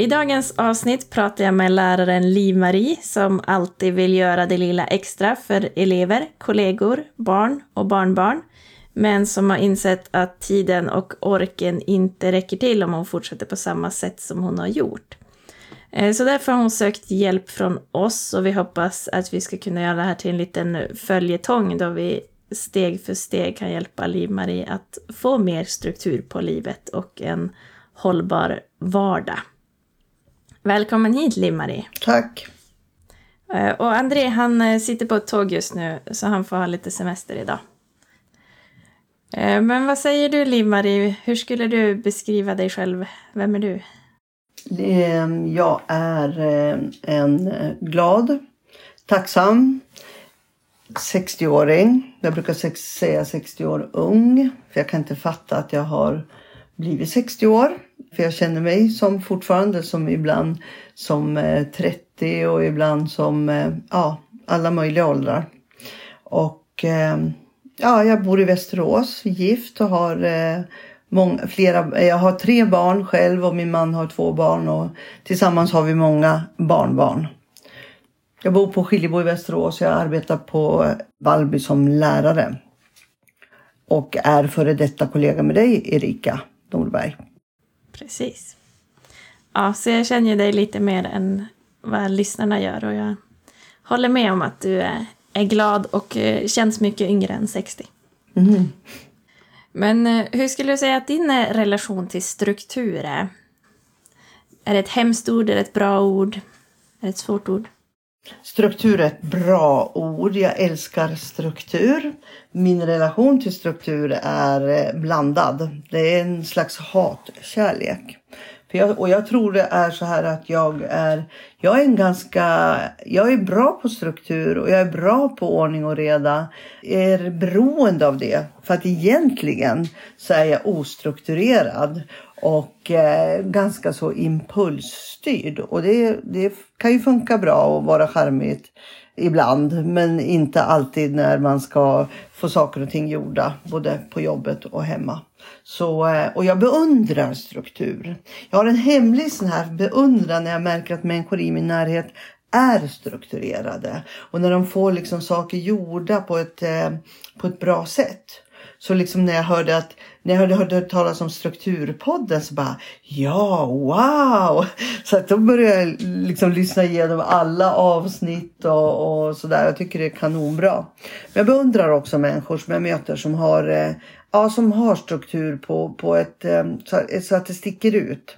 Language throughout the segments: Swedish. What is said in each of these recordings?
I dagens avsnitt pratar jag med läraren Liv-Marie som alltid vill göra det lilla extra för elever, kollegor, barn och barnbarn. Men som har insett att tiden och orken inte räcker till om hon fortsätter på samma sätt som hon har gjort. Eh, så därför har hon sökt hjälp från oss och vi hoppas att vi ska kunna göra det här till en liten följetong då vi steg för steg kan hjälpa Liv-Marie att få mer struktur på livet och en hållbar vardag. Välkommen hit Liv-Marie. Tack. Eh, och André han eh, sitter på ett tåg just nu så han får ha lite semester idag. Eh, men vad säger du Liv-Marie, hur skulle du beskriva dig själv? Vem är du? Jag är en glad, tacksam 60-åring. Jag brukar säga 60 år ung. För jag kan inte fatta att jag har blivit 60 år. För jag känner mig som fortfarande som ibland som eh, 30 och ibland som eh, ja, alla möjliga åldrar. Och eh, ja, jag bor i Västerås, gift och har många, flera, jag har tre barn själv och min man har två barn och tillsammans har vi många barnbarn. Jag bor på Skiljebo i Västerås. Jag arbetar på Valby som lärare. Och är före detta kollega med dig, Erika Norberg. Precis. Ja, så jag känner ju dig lite mer än vad lyssnarna gör och jag håller med om att du är, är glad och eh, känns mycket yngre än 60. Mm. Men eh, hur skulle du säga att din eh, relation till struktur är? Är det ett hemskt ord? Är det ett bra ord? Är det ett svårt ord? Struktur är ett bra ord. Jag älskar struktur. Min relation till struktur är eh, blandad. Det är en slags hatkärlek. För jag, och jag tror det är så här att jag är, jag är en ganska, jag är bra på struktur och jag är bra på ordning och reda. Jag är beroende av det. För att egentligen så är jag ostrukturerad och eh, ganska så impulsstyrd. Och det, det kan ju funka bra och vara charmigt ibland men inte alltid när man ska få saker och ting gjorda både på jobbet och hemma. Så, eh, och jag beundrar struktur. Jag har en hemlig sån här beundran när jag märker att människor i min närhet är strukturerade och när de får liksom saker gjorda på ett, eh, på ett bra sätt. Så liksom när jag hörde att när jag hörde, hörde talas om strukturpodden så bara ja, wow! Så att då började jag liksom lyssna igenom alla avsnitt och, och sådär. Jag tycker det är kanonbra. Men jag beundrar också människor som jag möter som har, eh, ja, som har struktur på, på ett eh, så att det sticker ut.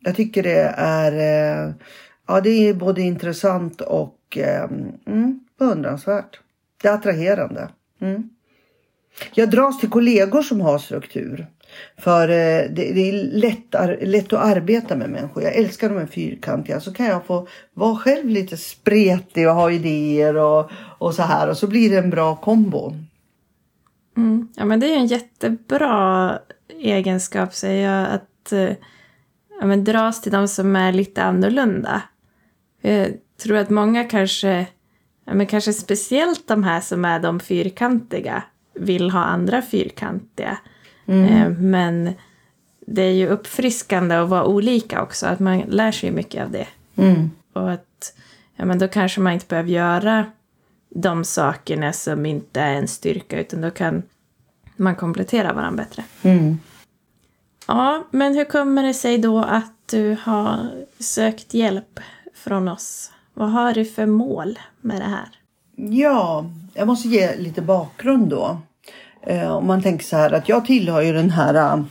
Jag tycker det är, eh, ja, det är både intressant och eh, mm, beundransvärt. Det är attraherande. Mm. Jag dras till kollegor som har struktur. För det, det, är lätt, lätt att arbeta med människor. Jag älskar de här fyrkantiga. Så kan jag få vara själv lite spretig och ha idéer och, och så här. Och så blir det en bra kombo. Mm. Ja men det är en jättebra egenskap säger jag. Att eh, ja, men dras till de som är lite annorlunda. Jag tror att många kanske, ja, men kanske speciellt de här som är de fyrkantiga vill ha andra fyrkantiga. Mm. Eh, men det är ju uppfriskande att vara olika också, att man lär sig mycket av det. Mm. Och att ja, men då kanske man inte behöver göra de sakerna som inte är en styrka, utan då kan man komplettera varandra bättre. Mm. Ja, men hur kommer det sig då att du har sökt hjälp från oss? Vad har du för mål med det här? Ja, jag måste ge lite bakgrund då. Eh, om man tänker så här att jag tillhör ju den här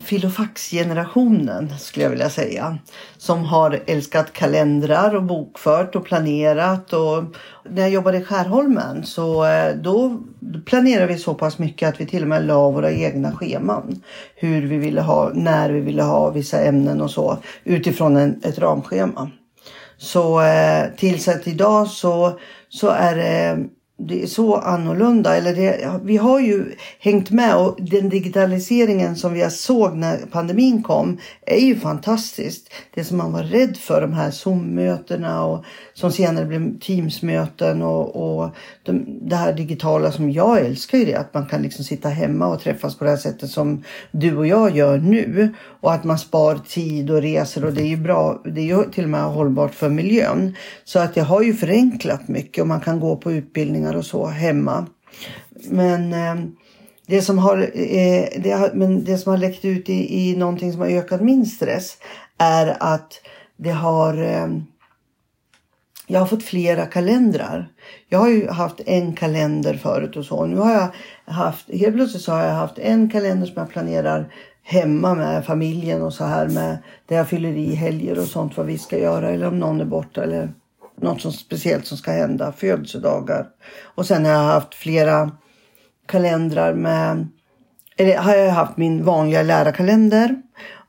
filofaxgenerationen skulle jag vilja säga. Som har älskat kalendrar och bokfört och planerat. Och när jag jobbade i Skärholmen så eh, då planerade vi så pass mycket att vi till och med la våra egna scheman. Hur vi ville ha, när vi ville ha vissa ämnen och så utifrån en, ett ramschema. Så eh, tills att idag så, så är det det är så annorlunda. Eller det, vi har ju hängt med och den digitaliseringen som vi såg när pandemin kom är ju fantastiskt. Det som man var rädd för, de här Zoom-mötena och som senare blev Teams-möten och, och de, det här digitala som jag älskar ju det. Att man kan liksom sitta hemma och träffas på det här sättet som du och jag gör nu. Och att man spar tid och reser och det är ju bra. Det är ju till och med hållbart för miljön. Så att det har ju förenklat mycket och man kan gå på utbildningar och så hemma. Men eh, det som har, eh, det har, men det som har läckt ut i, i någonting som har ökat min stress är att det har eh, jag har fått flera kalendrar. Jag har ju haft en kalender förut och så. Nu har jag haft, helt plötsligt så har jag haft en kalender som jag planerar hemma med familjen och så här med där jag fyller i helger och sånt vad vi ska göra eller om någon är borta eller något som speciellt som ska hända, födelsedagar. Och sen har jag haft flera kalendrar med, eller har jag haft min vanliga lärarkalender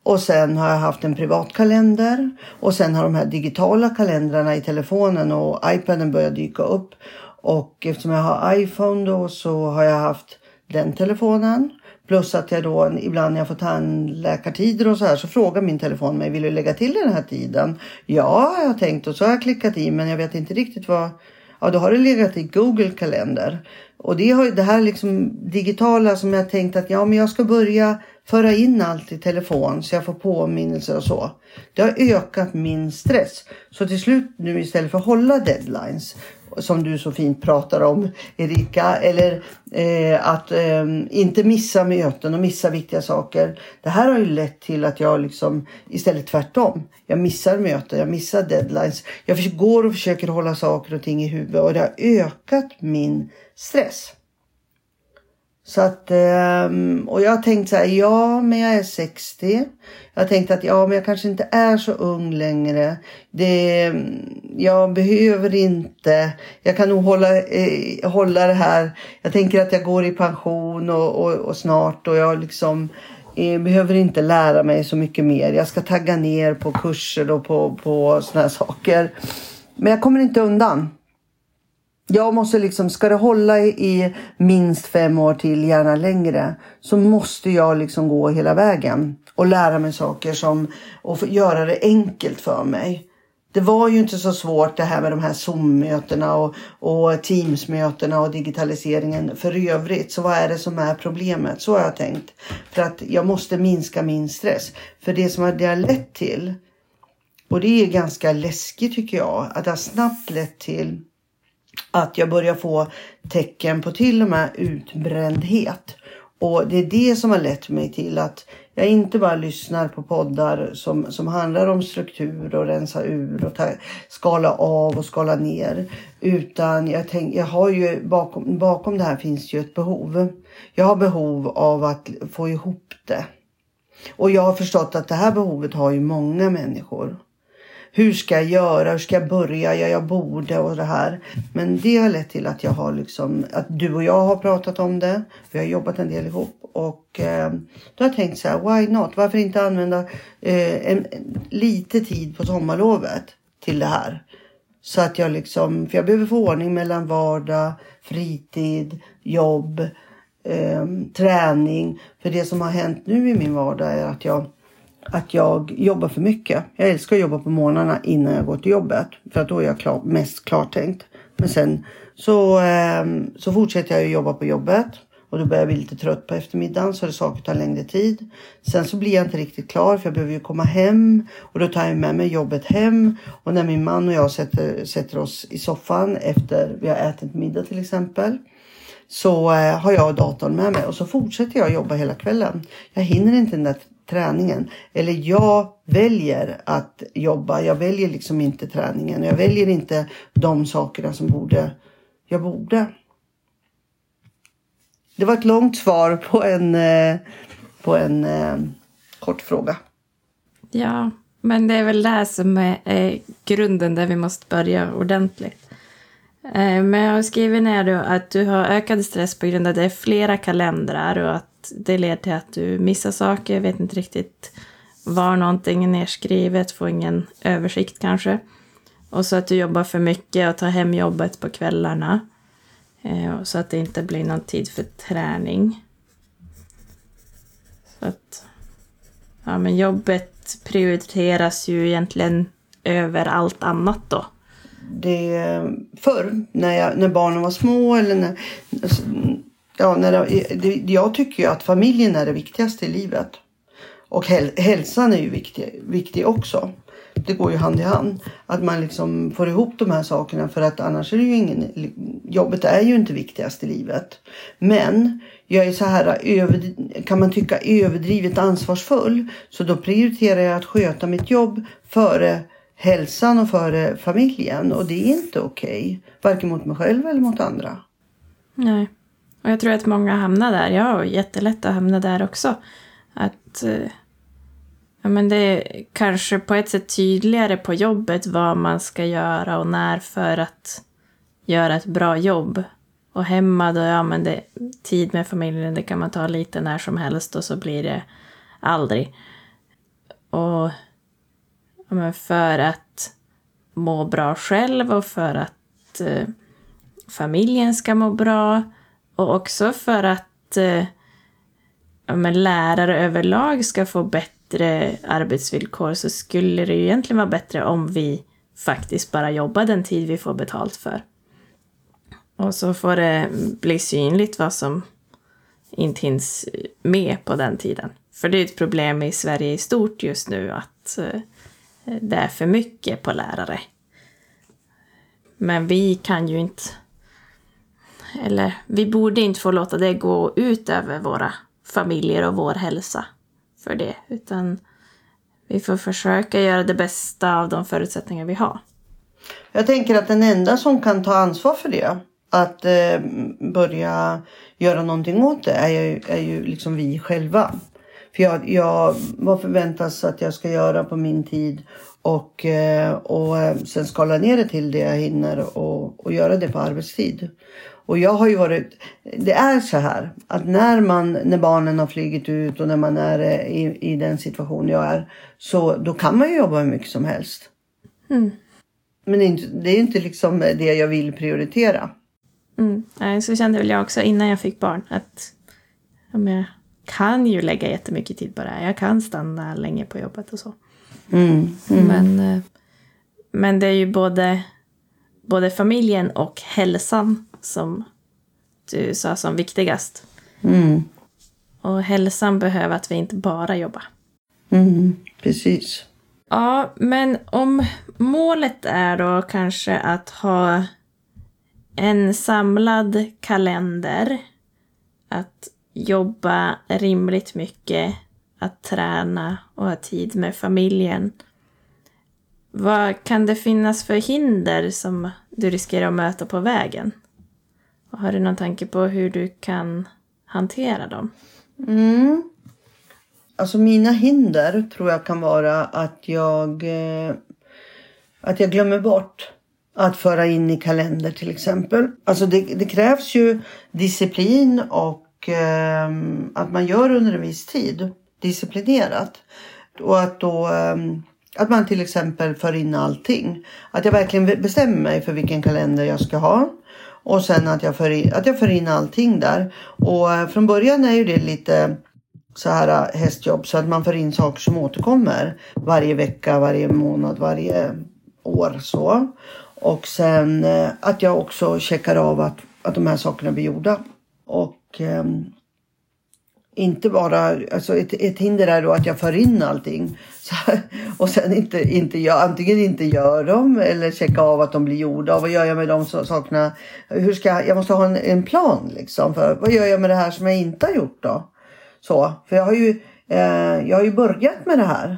och sen har jag haft en privat kalender. Och sen har de här digitala kalendrarna i telefonen och iPaden börjat dyka upp. Och eftersom jag har iPhone då så har jag haft den telefonen. Plus att jag då ibland när jag får tandläkartider och så här så frågar min telefon mig, vill du lägga till den här tiden? Ja, jag har tänkt och så har jag klickat i men jag vet inte riktigt vad. Ja, då har det legat i Google kalender. Och det, har, det här liksom digitala som jag tänkt att ja, men jag ska börja föra in allt i telefon så jag får påminnelser och så. Det har ökat min stress. Så till slut nu istället för att hålla deadlines som du så fint pratar om Erika. Eller eh, att eh, inte missa möten och missa viktiga saker. Det här har ju lett till att jag liksom istället tvärtom. Jag missar möten, jag missar deadlines. Jag går och försöker hålla saker och ting i huvudet och det har ökat min stress. Så att, ehm, och jag har tänkt så här, ja men jag är 60. Jag har tänkt att ja men jag kanske inte är så ung längre. Det, jag behöver inte, jag kan nog hålla, eh, hålla det här. Jag tänker att jag går i pension och, och, och snart och jag liksom eh, behöver inte lära mig så mycket mer. Jag ska tagga ner på kurser och på, på såna här saker. Men jag kommer inte undan. Jag måste liksom, ska det hålla i minst fem år till, gärna längre, så måste jag liksom gå hela vägen och lära mig saker som, och göra det enkelt för mig. Det var ju inte så svårt det här med de här Zoom-mötena och, och Teams-mötena och digitaliseringen för övrigt. Så vad är det som är problemet? Så har jag tänkt. För att jag måste minska min stress. För det som det har lett till, och det är ganska läskigt tycker jag, att det har snabbt lett till att jag börjar få tecken på till och med utbrändhet. Och det är det som har lett mig till att jag inte bara lyssnar på poddar som, som handlar om struktur och rensa ur och ta, skala av och skala ner. Utan jag, tänk, jag har ju bakom, bakom det här finns ju ett behov. Jag har behov av att få ihop det. Och jag har förstått att det här behovet har ju många människor. Hur ska jag göra? Hur ska jag börja? Ja, jag borde och det här. Men det har lett till att jag har liksom, att du och jag har pratat om det. Vi har jobbat en del ihop och eh, då har jag tänkt så här, why not? Varför inte använda eh, en, en, lite tid på sommarlovet till det här? Så att jag liksom, för jag behöver få ordning mellan vardag, fritid, jobb, eh, träning. För det som har hänt nu i min vardag är att jag att jag jobbar för mycket. Jag älskar att jobba på morgnarna innan jag går till jobbet. För att då är jag klar, mest klartänkt. Men sen så, ehm, så fortsätter jag jobba på jobbet. Och då börjar jag bli lite trött på eftermiddagen så det saker tar längre tid. Sen så blir jag inte riktigt klar för jag behöver ju komma hem. Och då tar jag med mig jobbet hem. Och när min man och jag sätter, sätter oss i soffan efter vi har ätit middag till exempel. Så eh, har jag datorn med mig och så fortsätter jag jobba hela kvällen. Jag hinner inte den där träningen. Eller jag väljer att jobba. Jag väljer liksom inte träningen. Jag väljer inte de sakerna som borde, jag borde. Det var ett långt svar på en, eh, på en, eh, kort fråga. Ja, men det är väl det som är, grunden där vi måste börja ordentligt. Eh, men jag har skrivit ner då att du har ökad stress på grund av att det är flera kalendrar och att det leder till att du missar saker, vet inte riktigt var någonting är nedskrivet, får ingen översikt kanske. Och så att du jobbar för mycket och tar hem jobbet på kvällarna. Eh, så att det inte blir någon tid för träning. Så att ja, men jobbet prioriteras ju egentligen över allt annat då. det eh, förr när, jag, när barnen var små eller när, alltså, ja, när det, det, jag tycker ju att familjen är det viktigaste i livet. Och häl, hälsan är ju viktig, viktig också. Det går ju hand i hand. Att man liksom får ihop de här sakerna för att annars är det ju ingen, jobbet är ju inte viktigast i livet. Men jag är så här, över, kan man tycka överdrivet ansvarsfull. Så då prioriterar jag att sköta mitt jobb före hälsan och före familjen. Och det är inte okej. Varken mot mig själv eller mot andra. Nej. Och jag tror att många hamnar där. Jag har jättelätt att hamna där också. Att eh, ja, men det är kanske på ett sätt tydligare på jobbet vad man ska göra och när för att göra ett bra jobb. Och hemma då, ja men det, tid med familjen, det kan man ta lite när som helst och så blir det aldrig. Och ja, men för att må bra själv och för att eh, familjen ska må bra och också för att eh, ja, men lärare överlag ska få bättre arbetsvillkor så skulle det ju egentligen vara bättre om vi faktiskt bara jobbar den tid vi får betalt för. Och så får det bli synligt vad som inte hinns med på den tiden. För det är ett problem i Sverige i stort just nu att eh, det är för mycket på lärare. Men vi kan ju inte... Eller vi borde inte få låta det gå ut över våra familjer och vår hälsa för det. Utan vi får försöka göra det bästa av de förutsättningar vi har. Jag tänker att den enda som kan ta ansvar för det, att eh, börja göra någonting åt det, är ju, är ju liksom vi själva. För jag, jag, vad förväntas att jag ska göra på min tid och, eh, och eh, sen skala ner det till det jag hinner och, och göra det på arbetstid. Och jag har ju varit, det är så här att när man, när barnen har flugit ut och när man är eh, i, i den situation jag är, så då kan man ju jobba hur mycket som helst. Mm. Men det är, inte, det är inte liksom det jag vill prioritera. Mm. Nej, Så kände väl jag också innan jag fick barn att jag kan ju lägga jättemycket tid på det här. Jag kan stanna länge på jobbet och så. Mm, mm. Men, eh, men det är ju både, både familjen och hälsan som du sa som viktigast. Mm, Och hälsan behöver att vi inte bara jobbar. mm, precis. Ja, men om målet är då kanske att ha en samlad kalender, att jobba rimligt mycket, att träna och ha tid med familjen. Vad kan det finnas för hinder som du riskerar att möta på vägen? Och har du någon tanke på hur du kan hantera dem? Mm. Alltså mina hinder tror jag kan vara att jag, eh, att jag glömmer bort att föra in i kalender till exempel. Alltså det, det krävs ju disciplin och eh, att man gör under en viss tid disciplinerat. Och att då eh, att man till exempel för in allting. Att jag verkligen bestämmer mig för vilken kalender jag ska ha. Och sen att jag för in, att jag för in allting där. Och eh, från början är ju det lite så här eh, hästjobb så att man för in saker som återkommer varje vecka, varje månad, varje år så. Och sen eh, att jag också checkar av att, att de här sakerna blir gjorda. Och ehm, inte bara, alltså ett, ett hinder är då att jag för in allting. Så, och sen inte, inte gör, antingen inte gör dem eller checka av att de blir gjorda. Och vad gör jag med de sakerna? Hur ska, jag jag måste ha en, en plan liksom. För vad gör jag med det här som jag inte har gjort då? Så, för jag har ju, eh, jag har ju börjat med det här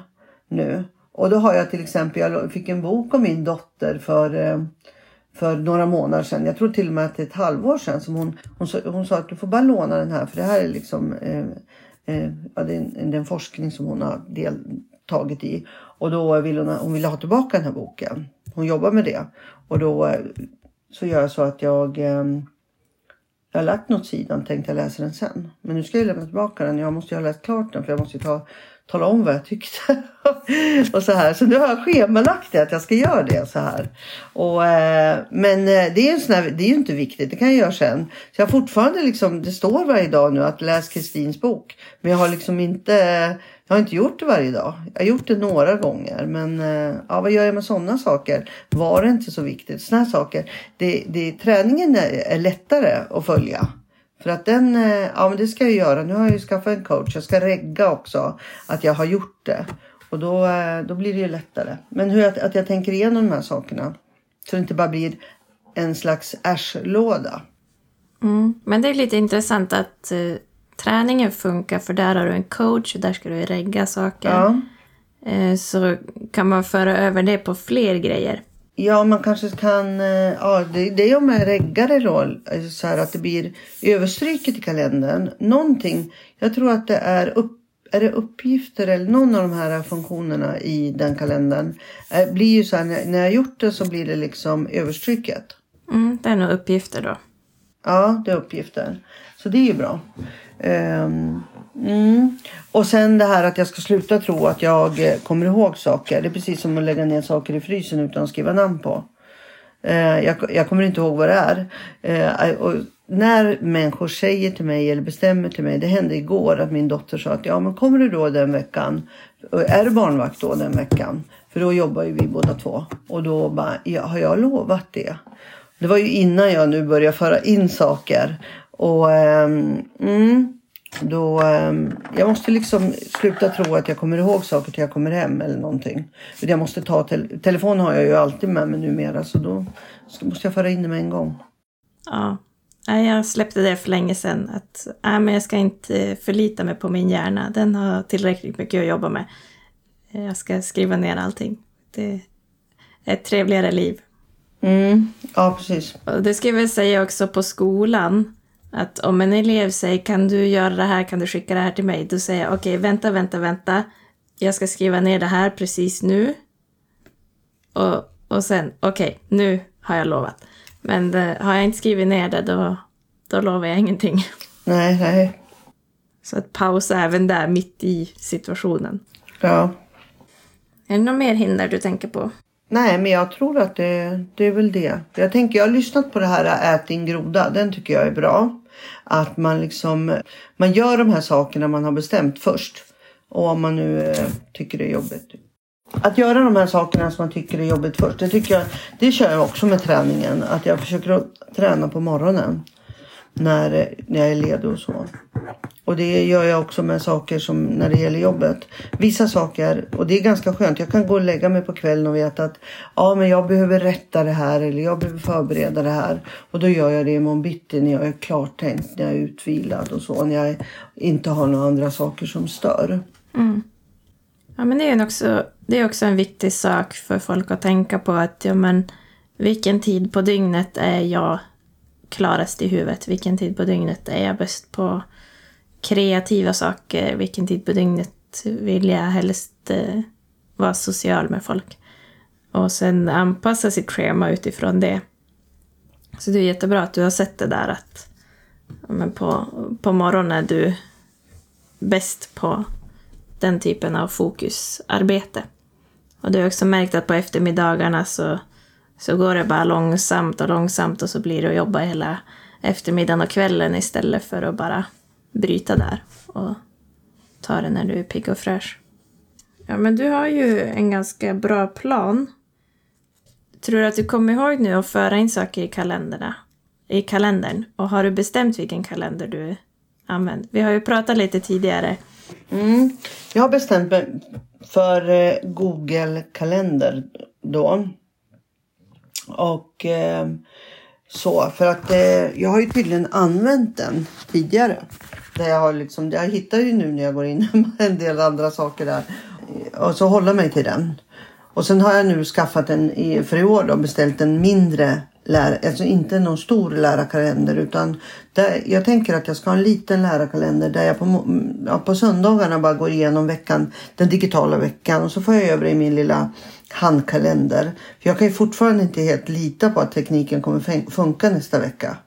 nu. Och då har jag till exempel, jag fick en bok om min dotter för, eh, för några månader sedan. Jag tror till och med att det är ett halvår sedan som hon, hon, hon sa att du får bara låna den här för det här är liksom eh, Eh, ja, det är en, en forskning som hon har deltagit i. Och då vill hon, hon vill ha tillbaka den här boken. Hon jobbar med det. Och då eh, så gör jag så att jag eh, jag har lagt något sidan tänkte jag läsa den sen. Men nu ska jag lämna tillbaka den. Jag måste ju ha läst klart den för jag måste ju ta, tala om vad jag tyckte. och så här. Så nu har jag schemalagt det att jag ska göra det så här. Och, eh, men eh, det är, ju sån här, det är ju inte viktigt. Det kan jag göra sen. Så jag har fortfarande liksom, det står varje dag nu att läs Kristins bok. Men jag har liksom inte, jag har inte gjort det varje dag. Jag har gjort det några gånger. Men eh, ja, vad gör jag med sådana saker? Var det inte så viktigt? Sådana saker. Det, det, träningen är, är lättare att följa. För att den, eh, ja men det ska jag göra. Nu har jag ju skaffat en coach. Jag ska regga också att jag har gjort det. Och då, eh, då blir det ju lättare. Men hur att, att jag tänker igenom de här sakerna. Så det inte bara blir en slags ärs-låda. Mm. Men det är lite intressant att uh, träningen funkar för där har du en coach och där ska du regga saker. Ja. Uh, så kan man föra över det på fler grejer. Ja, man kanske kan... eh, Ja, det, det är om jag reggar det då. Så här att det blir överstryket i kalendern. Någonting. Jag tror att det är upp, är det uppgifter eller någon av de här funktionerna i den kalendern. eh, Blir ju så här, när, jag har gjort det så blir det liksom överstryket. Mm, det är nog uppgifter då. Ja, det är uppgifter. Så det är ju bra. Ehm, mm. Och sen det här att jag ska sluta tro att jag eh, kommer ihåg saker. Det är precis som att lägga ner saker i frysen utan att skriva namn på. Eh, jag, jag kommer inte ihåg vad det är. Eh, och när människor säger till mig eller bestämmer till mig. Det hände igår att min dotter sa att ja men kommer du då den veckan? Är du barnvakt då den veckan? För då jobbar ju vi båda två. Och då bara, ja, har jag lovat det? Det var ju innan jag nu började föra in saker. Och um, mm, då, ehm, jag måste liksom sluta tro att jag kommer ihåg saker till jag kommer hem eller någonting. För jag måste ta tel- telefon har jag ju alltid med mig numera så då ska, måste jag föra in det med en gång. Ja. Jag släppte det för länge sedan. Att nej, men jag ska inte förlita mig på min hjärna. Den har tillräckligt mycket att jobba med. Jag ska skriva ner allting. Det är ett trevligare liv. Mm, ja precis. Och det ska jag väl säga också på skolan. Att om en elev säger kan du göra det här, kan du skicka det här till mig? Då säger jag okej, vänta, vänta, vänta. Jag ska skriva ner det här precis nu. Och, och sen, okej, nu har jag lovat. Men det, har jag inte skrivit ner det, då, då lovar jag ingenting. Nej, nej. Så att pausa även där, mitt i situationen. Ja. Är det något mer hinder du tänker på? Nej, men jag tror att det, det är väl det. Jag tänker, jag har lyssnat på det här Ät din groda. Den tycker jag är bra. Att man liksom, man gör de här sakerna man har bestämt först. Och om man nu eh, tycker det är jobbigt. Att göra de här sakerna som man tycker är jobbigt först. Det tycker jag, det kör jag också med träningen. Att jag försöker träna på morgonen. När, när jag är ledig och så. Och det gör jag också med saker som när det gäller jobbet. Vissa saker, och det är ganska skönt. Jag kan gå och lägga mig på kvällen och veta att ja, men jag behöver rätta det här eller jag behöver förbereda det här. Och då gör jag det imorgon bitti när jag är klartänkt, när jag är utvilad och så. När jag inte har några andra saker som stör. Mm. Ja, men det är, också, det är också en viktig sak för folk att tänka på att ja, men, vilken tid på dygnet är jag klarast i huvudet? Vilken tid på dygnet är jag bäst på kreativa saker? Vilken tid på dygnet vill jag helst eh, vara social med folk? Och sen anpassa sitt schema utifrån det. Så det är jättebra att du har sett det där att men på, på morgonen är du bäst på den typen av fokusarbete. Och du har också märkt att på eftermiddagarna så, så går det bara långsamt och långsamt och så blir det att jobba hela eftermiddagen och kvällen istället för att bara bryta där och ta det när du är pigg och fräsch. Ja, men du har ju en ganska bra plan. Tror du att du kommer ihåg nu att föra in saker i kalendrarna? I kalendern? Och har du bestämt vilken kalender du använder? Vi har ju pratat lite tidigare Mm. Jag har bestämt mig för eh, Google kalender då. Och eh, så för att eh, jag har ju tydligen använt den tidigare. Där jag har liksom, jag hittar ju nu när jag går in en del andra saker där. Och så håller mig till den. Och sen har jag nu skaffat en, för i år då, beställt en mindre lär, alltså inte någon stor lärarkalender utan där, jag tänker att jag ska ha en liten lärarkalender där jag på, mm, ja, på söndagarna bara går igenom veckan, den digitala veckan och så får jag över i min lilla handkalender. För jag kan ju fortfarande inte helt lita på att tekniken kommer funka nästa vecka.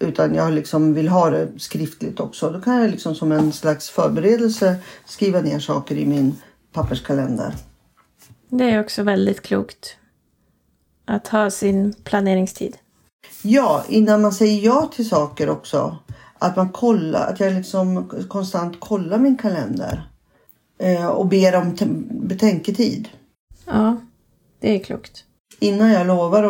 Utan jag liksom vill ha det skriftligt också. Då kan jag liksom som en slags förberedelse skriva ner saker i min papperskalender. Det är också väldigt klokt. Att ha sin planeringstid. Ja, innan man säger ja till saker också. Att man kollar, att jag liksom konstant kollar min kalender. Eh, och ber om betänketid. Ja, det är klokt. Innan jag lovar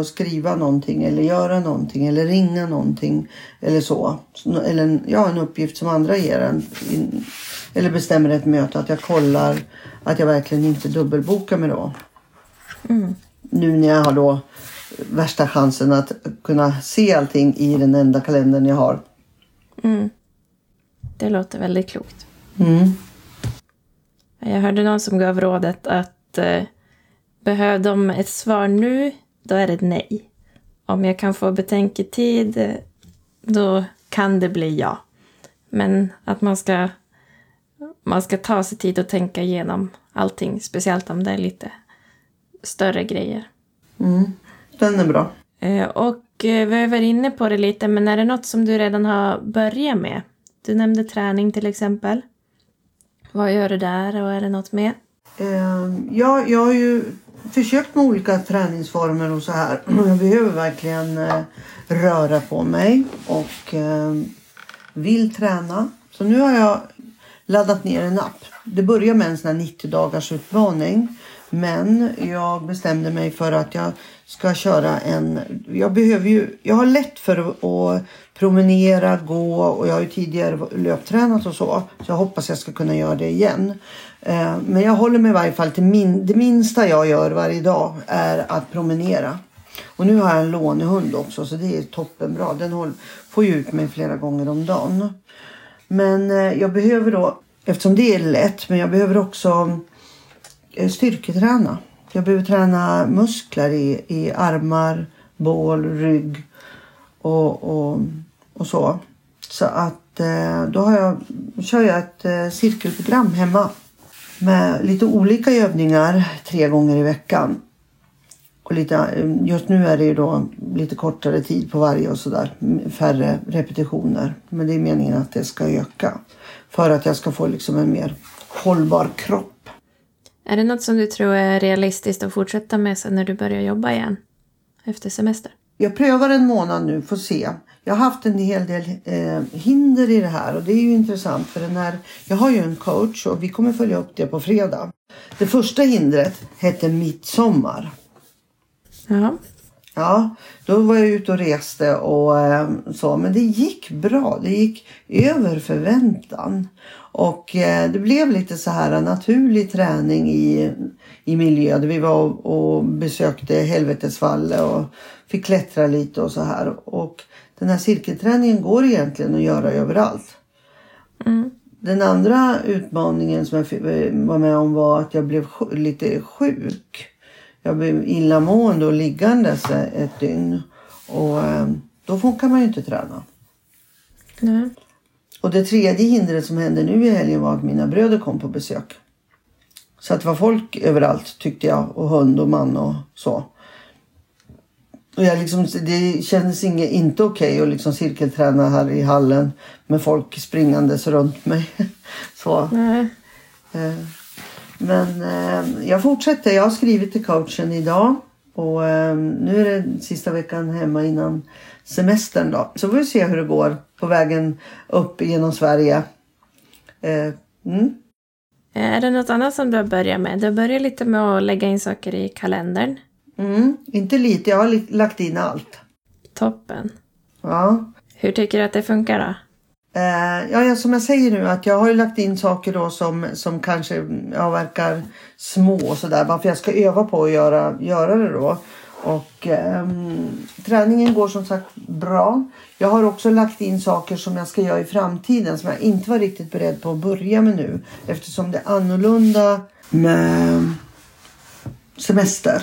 att, skriva någonting eller göra någonting eller ringa någonting eller så. Eller ja, en uppgift som andra ger en. Eller bestämmer ett möte. Att jag kollar att jag verkligen inte dubbelbokar mig då. Mm. Nu när jag har då värsta chansen att kunna se allting i den enda kalendern jag har. Mm. Det låter väldigt klokt. Mm. Jag hörde någon som gav rådet att eh, behöver de ett svar nu, då är det nej. Om jag kan få betänketid, eh, då kan det bli ja. Men att man ska, man ska ta sig tid att tänka igenom allting, speciellt om det är lite större grejer. Mm, den är bra. Eh, och eh, vi varit inne på det lite, men är det något som du redan har börjat med? Du nämnde träning till exempel. Vad gör du där och är det något mer? Ehm, ja, jag har ju försökt med olika träningsformer och så här. Jag behöver verkligen eh, röra på mig och ehm, vill träna. Så nu har jag laddat ner en app. Det börjar med en sån här 90 dagars utmaning. Men jag bestämde mig för att jag ska köra en... Jag behöver ju... Jag har lätt för att promenera, gå och jag har ju tidigare löptränat och så. Så jag hoppas jag ska kunna göra det igen. Eh, men jag håller mig i varje fall till min, det minsta jag gör varje dag är att promenera. Och nu har jag en lånehund också så det är toppenbra. Den får ju ut mig flera gånger om dagen. Men eh, jag behöver då, eftersom det är lätt, men jag behöver också Eh, styrketräna. Jag behöver träna muskler i, i armar, bål, rygg och, och, och så. Så att eh, då har jag, kör jag ett eh, cirkelprogram hemma med lite olika övningar tre gånger i veckan. Och lite, just nu är det ju då lite kortare tid på varje och sådär. Färre repetitioner. Men det är meningen att det ska öka. För att jag ska få liksom en mer hållbar kropp. Är det något som du tror är realistiskt att fortsätta med sen när du börjar jobba igen? Efter semester? Jag prövar en månad nu, får se. Jag har haft en hel del eh, hinder i det här och det är ju intressant för den här, jag har ju en coach och vi kommer följa upp det på fredag. Det första hindret hette midsommar. Ja. Ja, då var jag ute och reste och eh, så, men det gick bra. Det gick över förväntan. Och eh, det blev lite så här naturlig träning i, i miljö. vi var och, besökte Helvetesvalle och fick klättra lite och så här. Och den här cirkelträningen går egentligen att göra överallt. Mm. Den andra utmaningen som jag var med om var att jag blev lite sjuk. Jag blev illamående och liggandes ett dygn. Och ehm, då kan man ju inte träna. Nej. Och det tredje hindret som hände nu i helgen var att mina bröder kom på besök. Så att det var folk överallt tyckte jag och hund och man och så. Och jag liksom, det kändes inget, inte okej okay att liksom cirkelträna här i hallen med folk springandes runt mig. Så. Nej. Eh, men eh, jag fortsätter. Jag har skrivit till coachen idag. Och eh, nu är det sista veckan hemma innan semestern då. Så får vi se hur det går på vägen upp genom Sverige. Mm. Är det något annat som du har börjat med? Du har börjat lite med att lägga in saker i kalendern. Mm, inte lite, jag har lagt in allt. Toppen. Ja. Hur tycker du att det funkar då? Eh, ja, som jag säger nu att jag har lagt in saker då som, som kanske ja, verkar små och sådär. Varför jag ska öva på att göra, göra det då. Och um, träningen går som sagt bra. Jag har också lagt in saker som jag ska göra i framtiden som jag inte var riktigt beredd på att börja med nu. Eftersom det är annorlunda med semester.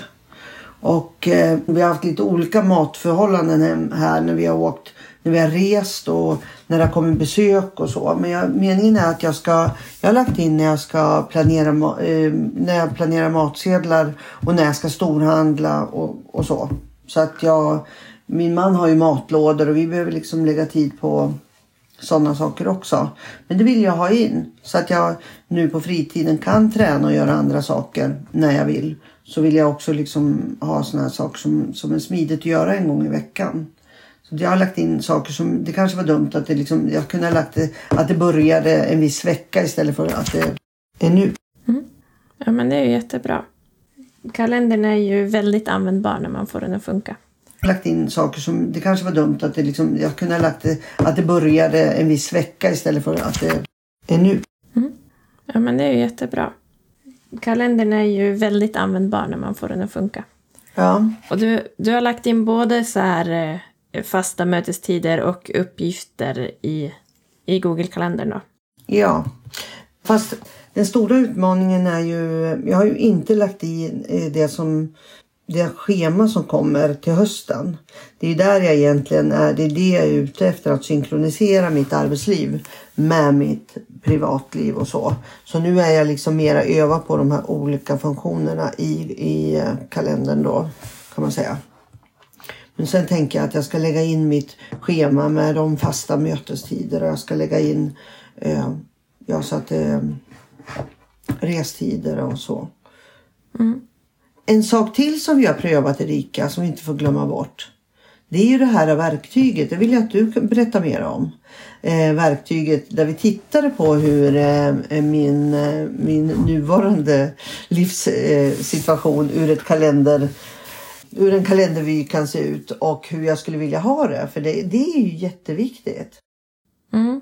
Och eh, vi har haft lite olika matförhållanden här när vi har åkt, när vi har rest och när det har kommit besök och så. Men jag, meningen är att jag ska, jag har lagt in när jag ska planera, eh, när jag planerar matsedlar och när jag ska storhandla och, och så. Så att jag, min man har ju matlådor och vi behöver liksom lägga tid på sådana saker också. Men det vill jag ha in så att jag nu på fritiden kan träna och göra andra saker när jag vill. Så vill jag också liksom ha sådana här saker som, som är smidigt att göra en gång i veckan. Jag har lagt in saker som, det kanske var dumt att det liksom, jag kunde ha lagt det, att det började en viss vecka istället för att det är nu. Ja, men det är ju jättebra. Kalendern är ju väldigt användbar när man får den att funka. lagt in saker som, det kanske var dumt att det liksom, jag kunde ha lagt det, att det började en viss vecka istället för att det är nu. Ja, men det är ju jättebra. Kalendern är ju väldigt användbar när man får den att funka. Ja. Och du, du har lagt in både så här eh, fasta mötestider och uppgifter i, i Google-kalendern då. Ja, fast den stora utmaningen är ju, jag har ju inte lagt i det som det schema som kommer till hösten. Det är där jag egentligen är, det är det jag är ute efter att synkronisera mitt arbetsliv med mitt privatliv och så. Så nu är jag liksom mera övad på de här olika funktionerna i, i kalendern då kan man säga. Men sen tänker jag att jag ska lägga in mitt schema med de fasta mötestider och jag ska lägga in eh, ja, så att eh, restider och så. En sak till som vi har prövat Erika som vi inte får glömma bort. Det är ju det här verktyget. Det vill jag att du kan berätta mer om. Eh, verktyget där vi tittade på hur eh, min, eh, min nuvarande livssituation ur ett kalender hur en kalendervy kan se ut och hur jag skulle vilja ha det. För det, det är ju jätteviktigt. Mm.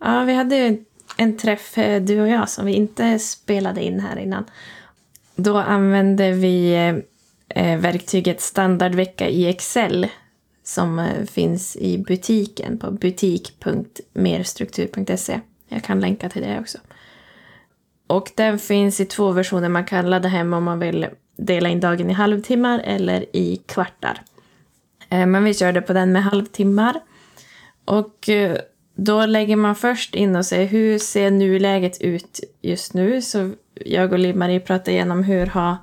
Ja, vi hade ju en träff, eh, du och jag, som vi inte spelade in här innan. Då använde vi eh, eh verktyget standardvecka i Excel som eh, finns i butiken på butik.merstruktur.se. Jag kan länka till det också. Och den finns i två versioner. Man kan ladda hem om man vill dela in dagen i halvtimmar eller i kvartar. Eh, men vi körde på den med halvtimmar. Och eh, då lägger man först in och ser hur ser nuläget ut just nu. Så jag och Liv-Marie pratade igenom hur har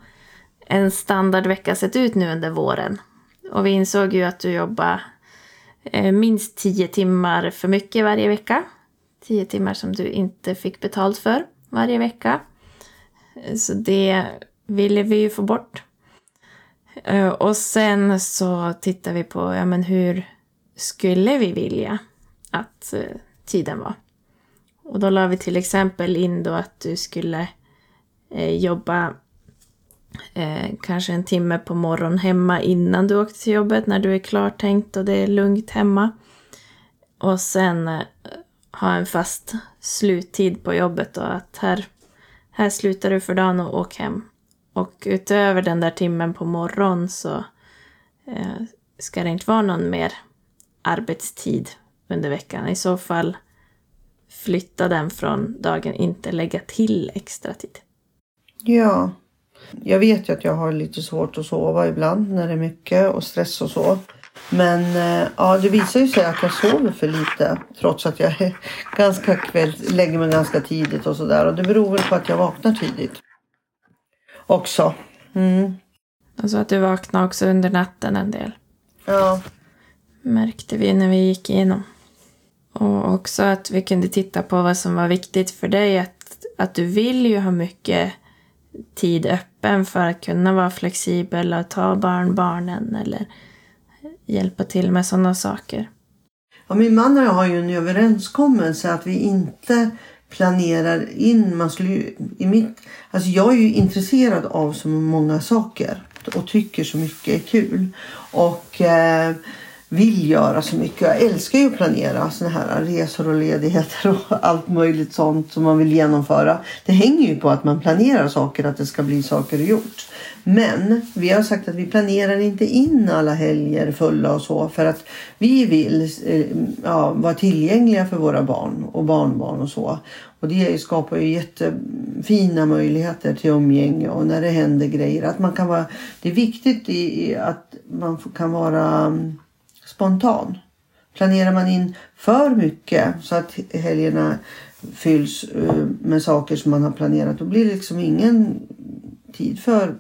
en standardvecka sett ut nu under våren. Och vi insåg ju att du jobbar eh, minst 10 timmar för mycket varje vecka. 10 timmar som du inte fick betalt för varje vecka. Så det ville vi ju få bort. Eh, och sen så tittar vi på ja, men hur skulle vi vilja att eh, tiden var. Och då la vi till exempel in då att du skulle eh, jobba eh, kanske en timme på morgonen hemma innan du åkte till jobbet när du är klartänkt och det är lugnt hemma. Och sen eh, ha en fast sluttid på jobbet och att här, här slutar du för dagen och åk hem. Och utöver den där timmen på morgonen så eh, ska det inte vara någon mer arbetstid under veckan. I så fall flytta den från dagen, inte lägga till extra tid. Ja. Jag vet ju att jag har lite svårt att sova ibland när det är mycket och stress och så. Men eh, ja, det visar ju sig att jag sover för lite trots att jag är ganska kväll, lägger mig ganska tidigt och sådär. Och det beror väl på att jag vaknar tidigt. Också. Mm. Alltså att du vaknade också under natten en del. Ja. Märkte vi när vi gick igenom. Och också att vi kunde titta på vad som var viktigt för dig. Att, att du vill ju ha mycket tid öppen för att kunna vara flexibel och ta barnbarnen eller hjälpa till med sådana saker. Ja, min man och jag har ju en överenskommelse att vi inte planerar in. Man skulle ju, i mitt, alltså jag är ju intresserad av så många saker och tycker så mycket är kul. Och eh, vill göra så mycket. Jag älskar ju att planera såna här resor och ledigheter och allt möjligt sånt som man vill genomföra. Det hänger ju på att man planerar saker, att det ska bli saker gjort. Men vi har sagt att vi planerar inte in alla helger fulla och så för att vi vill eh, ja, vara tillgängliga för våra barn och barnbarn och så. Och det skapar ju jättefina möjligheter till umgänge och när det händer grejer. Att man kan vara, det är viktigt i, att man kan vara mm, spontan. Planerar man in för mycket så att helgerna fylls eh, med saker som man har planerat då blir det liksom ingen tid för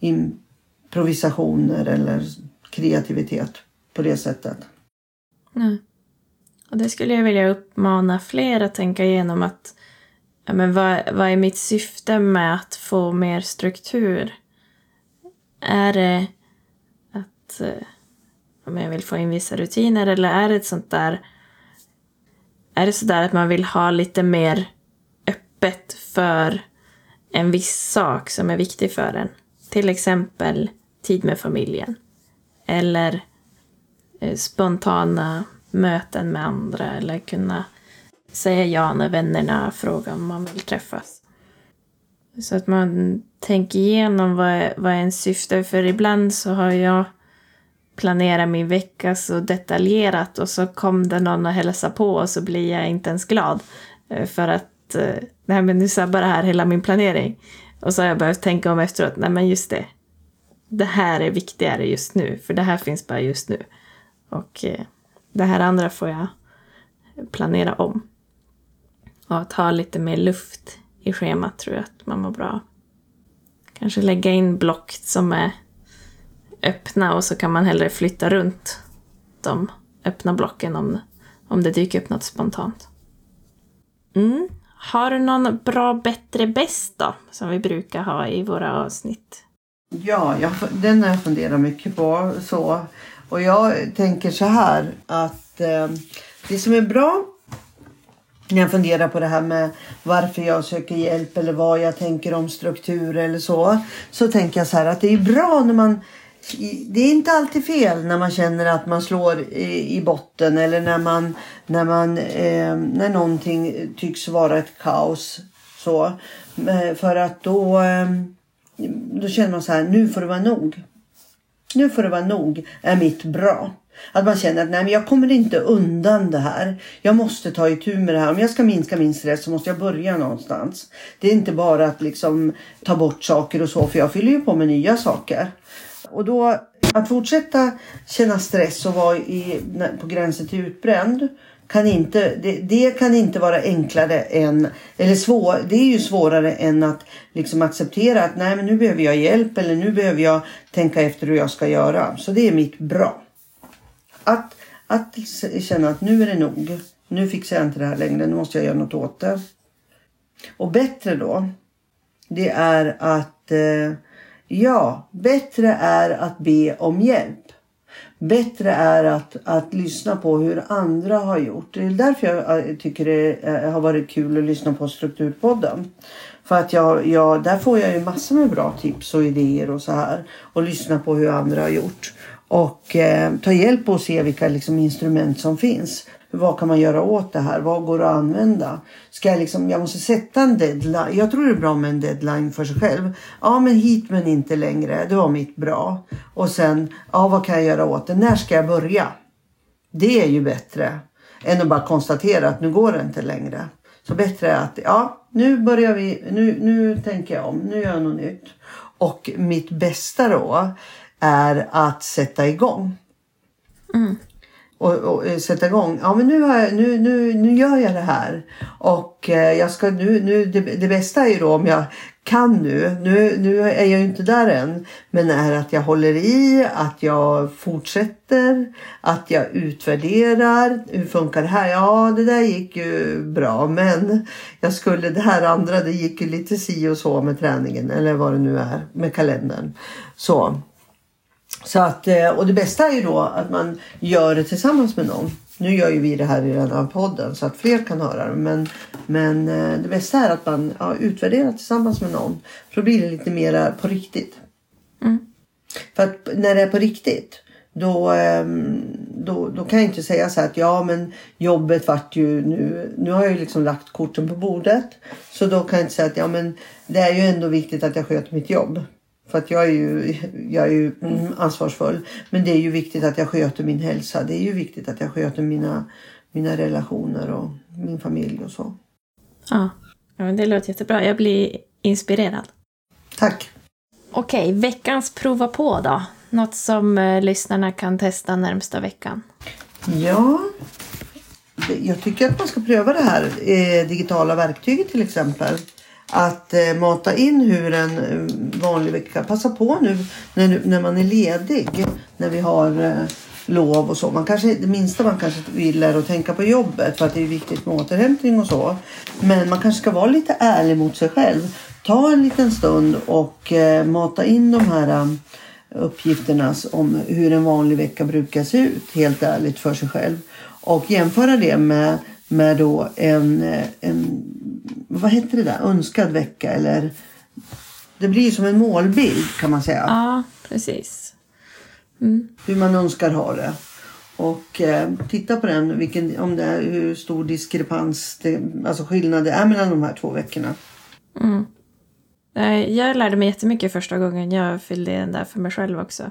improvisationer eller kreativitet på det sättet. Nej. Och det skulle jag vilja uppmana fler att tänka igenom att ja, men vad, vad är mitt syfte med att få mer struktur? Är det att eh, om jag vill få in vissa rutiner eller är det ett sånt där är det sådär att man vill ha lite mer öppet för en viss sak som är viktig för en? Till exempel tid med familjen. Eller eh, spontana möten med andra eller kunna säga ja när vännerna frågar om man vill träffas. Så att man tänker igenom vad, vad ens syfte är. För ibland så har jag planerat min vecka så detaljerat och så kom det någon och hälsade på och så blir jag inte ens glad. Eh, för att eh, nej men nu sabbar det här hela min planering. Och så har jag behövt tänka om efteråt, nej men just det. Det här är viktigare just nu, för det här finns bara just nu. Och eh, det här andra får jag planera om. Och att ha lite mer luft i schemat tror jag att man mår bra Kanske lägga in block som är öppna och så kan man hellre flytta runt de öppna blocken om, om det dyker upp något spontant. Mm. Har du någon bra, bättre, bäst då? Som vi brukar ha i våra avsnitt. Ja, jag, den har jag funderat mycket på. Så. Och jag tänker så här att eh, det som är bra när jag funderar på det här med varför jag söker hjälp eller vad jag tänker om struktur eller så. Så tänker jag så här att det är bra när man det är inte alltid fel när man känner att man slår i, i botten eller när man när man eh, när någonting tycks vara ett kaos så eh, för att då eh, då känner man så här nu får det vara nog. Nu får det vara nog är mitt bra. Att man känner att nej, men jag kommer inte undan det här. Jag måste ta itu med det här. Om jag ska minska min stress så måste jag börja någonstans. Det är inte bara att liksom ta bort saker och så för jag fyller ju på med nya saker. Och då att fortsätta känna stress och vara i, på gränsen till utbränd kan inte, det, det, kan inte vara enklare än, eller svår, det är ju svårare än att liksom acceptera att nej men nu behöver jag hjälp eller nu behöver jag tänka efter hur jag ska göra. Så det är mitt bra. Att, att känna att nu är det nog. Nu fixar jag inte det här längre. Nu måste jag göra något åt det. Och bättre då. Det är att eh, ja, bättre är att be om hjälp. Bättre är att, att lyssna på hur andra har gjort. Det är därför jag eh, tycker det eh, har varit kul att lyssna på Strukturpodden. För att jag, jag, där får jag ju massor med bra tips och idéer och så här. Och lyssna på hur andra har gjort. Och eh, ta hjälp och se vilka liksom, instrument som finns. Vad kan man göra åt det här? Vad går att använda? Ska jag, liksom, jag måste sätta en deadline. Jag tror det är bra med en deadline för sig själv. Ja, men hit men inte längre. Det var mitt bra. Och sen, ja, vad kan jag göra åt det? När ska jag börja? Det är ju bättre än att bara konstatera att nu går det inte längre. Så bättre är att, ja, nu börjar vi, nu, nu tänker jag om, nu gör jag något nytt. Och mitt bästa då är att sätta igång. Mm. Och, och, eh, sätta igång. Ja men nu, har jag, nu, nu, nu gör jag det här. Och eh, jag ska nu, nu det, det, bästa är ju då om jag kan nu. nu. Nu är jag ju inte där än. Men är att jag håller i, att jag fortsätter, att jag utvärderar. Hur funkar det här? Ja det där gick ju bra men jag skulle det här andra det gick ju lite si och så med träningen eller vad det nu är med kalendern. Så. Så att, eh, och det bästa är ju då att man gör det tillsammans med någon. Nu gör ju vi det här i den här podden så att fler kan höra det. Men, men eh, det bästa är att man ja, utvärderar tillsammans med någon. För då blir det lite mer på riktigt. Mm. För att när det är på riktigt då, ehm, då, då kan jag inte säga så här att ja men jobbet vart ju nu. Nu har jag ju liksom lagt korten på bordet. Så då kan jag inte säga att ja men det är ju ändå viktigt att jag sköter mitt jobb. För att jag är ju, jag är ju mm, ansvarsfull. Men det är ju viktigt att jag sköter min hälsa. Det är ju viktigt att jag sköter mina, mina relationer och min familj och så. Ja, ja det låter jättebra. Jag blir inspirerad. Tack! Okej, veckans prova på då? Något som eh, lyssnarna kan testa närmsta veckan? Ja, jag tycker att man ska pröva det här eh, digitala verktyget till exempel. Att eh, mata in hur en eh, vanlig vecka. Passa på nu när, när man är ledig. När vi har eh, lov och så. Man kanske, det minsta man kanske vill är att tänka på jobbet. För att det är viktigt med återhämtning och så. Men man kanske ska vara lite ärlig mot sig själv. Ta en liten stund och eh, mata in de här eh, uppgifterna om hur en vanlig vecka brukar se ut. Helt ärligt för sig själv. Och jämföra det med, med då en, eh, en, vad heter det där, önskad vecka eller det blir som en målbild kan man säga. Ja, precis. Hur man önskar ha det. Och eh, titta på den, vilken, om det är, hur stor diskrepans, det, alltså skillnad det är mellan de här två veckorna. Eh, Jag lärde mig jättemycket första gången jag fyllde den där för mig själv också.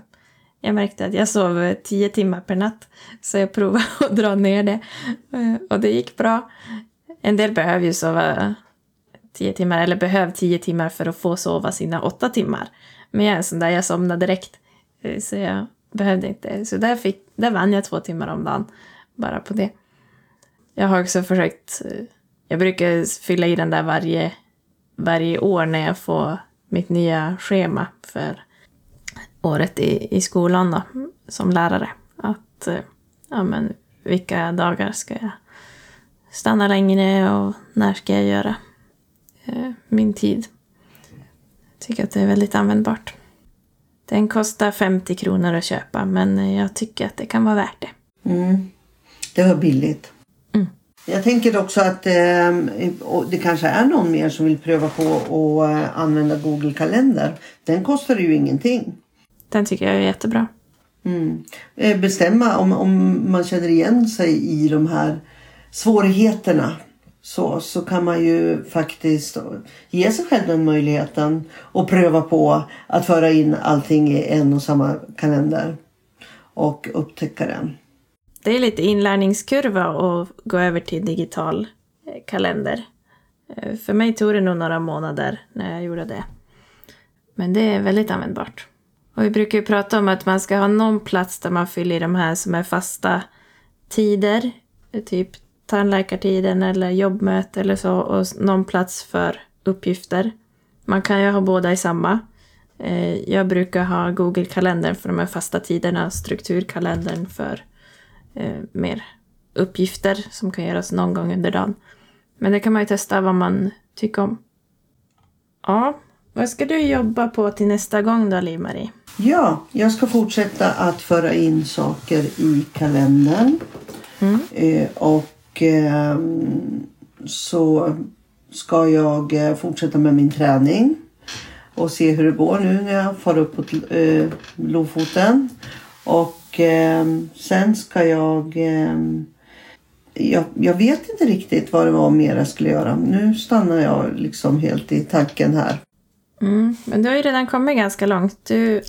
Jag märkte att jag sov tio timmar per natt, så jag provade att dra ner det. Eh, Och det gick bra. En del behöver ju sova tio timmar, eller behöver tio timmar för att få sova sina åtta timmar. Men jag är en sån där, jag somnade direkt. Eh, så jag behövde inte. Så där, fick, där vann jag två timmar om dagen, bara på det. Jag har också försökt, eh, jag brukar fylla i den där varje varje år när jag får mitt nya schema för året i, i skolan då, som lärare. Att, eh, ja men, vilka dagar ska jag stanna längre och när ska jag göra eh, min tid. Jag tycker att det är väldigt användbart. Den kostar 50 kronor att köpa, men jag tycker att det kan vara värt det. Mm. Det var billigt. Mm. Jag tänker också att eh, det kanske är någon mer som vill pröva på att eh, använda Google kalender. Den kostar ju ingenting. Den tycker jag är jättebra. Mm. Bestämma om, om man känner igen sig i de här svårigheterna. Så, så kan man ju faktiskt ge sig själv den möjligheten och pröva på att föra in allting i en och samma kalender. Och upptäcka den. Det är lite inlärningskurva att gå över till digital eh, kalender. Eh, för mig tog det nog några månader när jag gjorde det. Men det är väldigt användbart. Och vi brukar ju prata om att man ska ha någon plats där man fyller i de här som är fasta tider. Typ tandläkartiden eller jobbmöte eller så. Och någon plats för uppgifter. Man kan ju ha båda i samma. Eh, Jag brukar ha Google-kalendern för de här fasta tiderna, strukturkalendern för eh, mer uppgifter som kan göras någon gång under dagen. Men det kan man ju testa vad man tycker om. Ja, vad ska du jobba på till nästa gång då, Liv-Marie? Ja, jag ska fortsätta att föra in saker i kalendern. Mm. Eh, och ehm, så ska jag eh, fortsätta med min träning. Och se hur det går nu när jag far upp på eh, Lofoten. Och ehm, sen ska jag... Ehm, jag, jag vet inte riktigt vad det var mer jag skulle göra. Nu stannar jag liksom helt i tanken här. Mm, men du har ju redan kommit ganska långt. Du,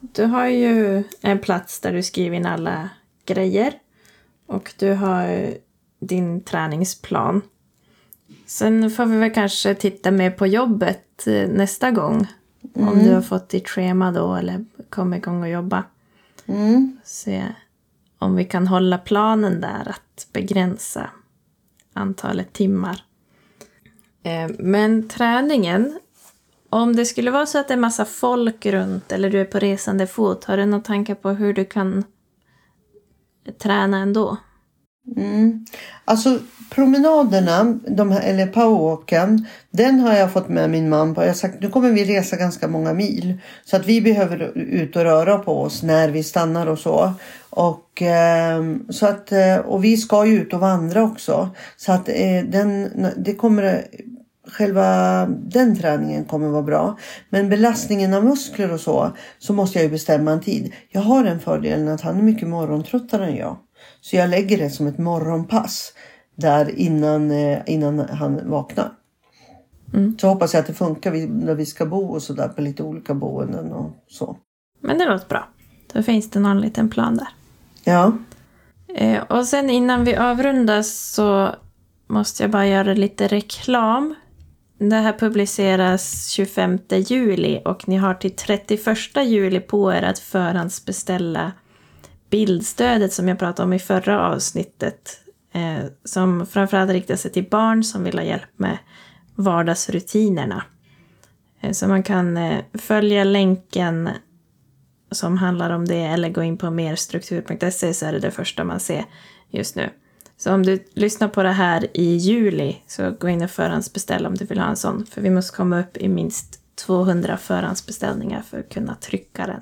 du har ju en plats där du skriver in alla grejer. Och du har din träningsplan. Sen får vi väl kanske titta mer på jobbet eh, nästa gång. Om du har fått ditt schema då eller kommer igång och jobba. Mm. Se om vi kan hålla planen där att begränsa antalet timmar. Eh, Men träningen, om det skulle vara så att det är massa folk runt eller du är på resande fot, har du några tankar på hur du kan träna ändå? Mm. Alltså promenaderna, de här, eller powerwalken, den har jag fått med min man på. Jag har sagt nu kommer vi resa ganska många mil. Så att vi behöver ut och röra på oss när vi stannar och så. Och, eh, så att, eh, och vi ska ju ut och vandra också. Så att eh, den, det kommer själva den träningen kommer vara bra. Men belastningen av muskler och så, så måste jag ju bestämma en tid. Jag har den fördelen att han är mycket morgontröttare än jag. Så jag lägger det som ett morgonpass där innan, eh, innan han vaknar. Mm. Så hoppas jag att det funkar när vi ska bo och sådär på lite olika boenden och så. Men det låter bra. Då finns det någon liten plan där. Ja. Eh, och sen innan vi avrundar så måste jag bara göra lite reklam. Det här publiceras 25 juli och ni har till 31 juli på er att förhandsbeställa bildstödet som jag pratade om i förra avsnittet. Eh, som framförallt riktar sig till barn som vill ha hjälp med vardagsrutinerna. Eh, så man kan eh, följa länken som handlar om det eller gå in på merstruktur.se så är det det första man ser just nu. Så om du lyssnar på det här i juli så gå in och förhandsbeställ om du vill ha en sån. För vi måste komma upp i minst 200 förhandsbeställningar för att kunna trycka den.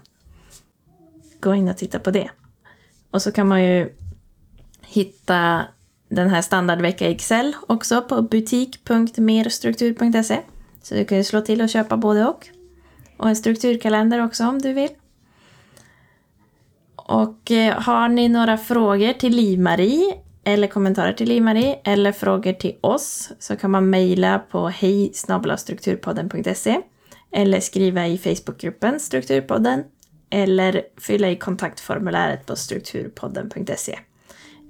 Gå in och titta på det. Och så kan man ju hitta den här standardvecka i Excel också på butik.merstruktur.se. Så du kan ju slå till och köpa både och. Och en strukturkalender också om du vill. Och eh, har ni några frågor till Liv-Marie eller kommentarer till Liv-Marie eller frågor till oss så kan man mejla på hej eller skriva i Facebookgruppen Strukturpodden eller fylla i kontaktformuläret på strukturpodden.se.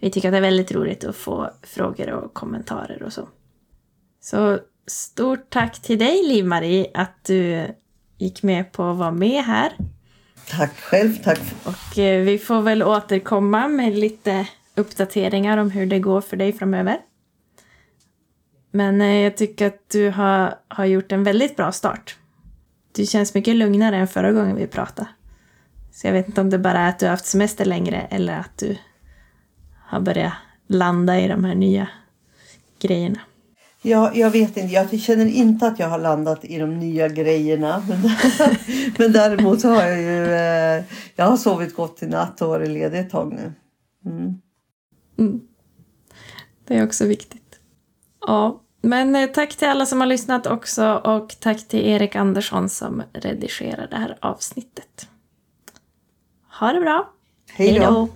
Vi tycker att det är väldigt roligt att få frågor och kommentarer och så. Så stort tack till dig Liv-Marie att du gick med på att vara med här. Tack själv. Tack. Och eh, vi får väl återkomma med lite uppdateringar om hur det går för dig framöver. Men eh, jag tycker att du har, har gjort en väldigt bra start. Du känns mycket lugnare än förra gången vi pratade. Så jag vet inte om det bara är att du har haft semester längre eller att du har börjat landa i de här nya grejerna. Ja, jag vet inte. Jag känner inte att jag har landat i de nya grejerna. Men, men däremot har jag ju eh, jag har sovit gott i natt och varit ledig ett tag nu. Mm. Mm. Det är också viktigt. Ja, men eh, tack till alla som har lyssnat också och tack till Erik Andersson som redigerar det här avsnittet. Ha det bra! Hej då!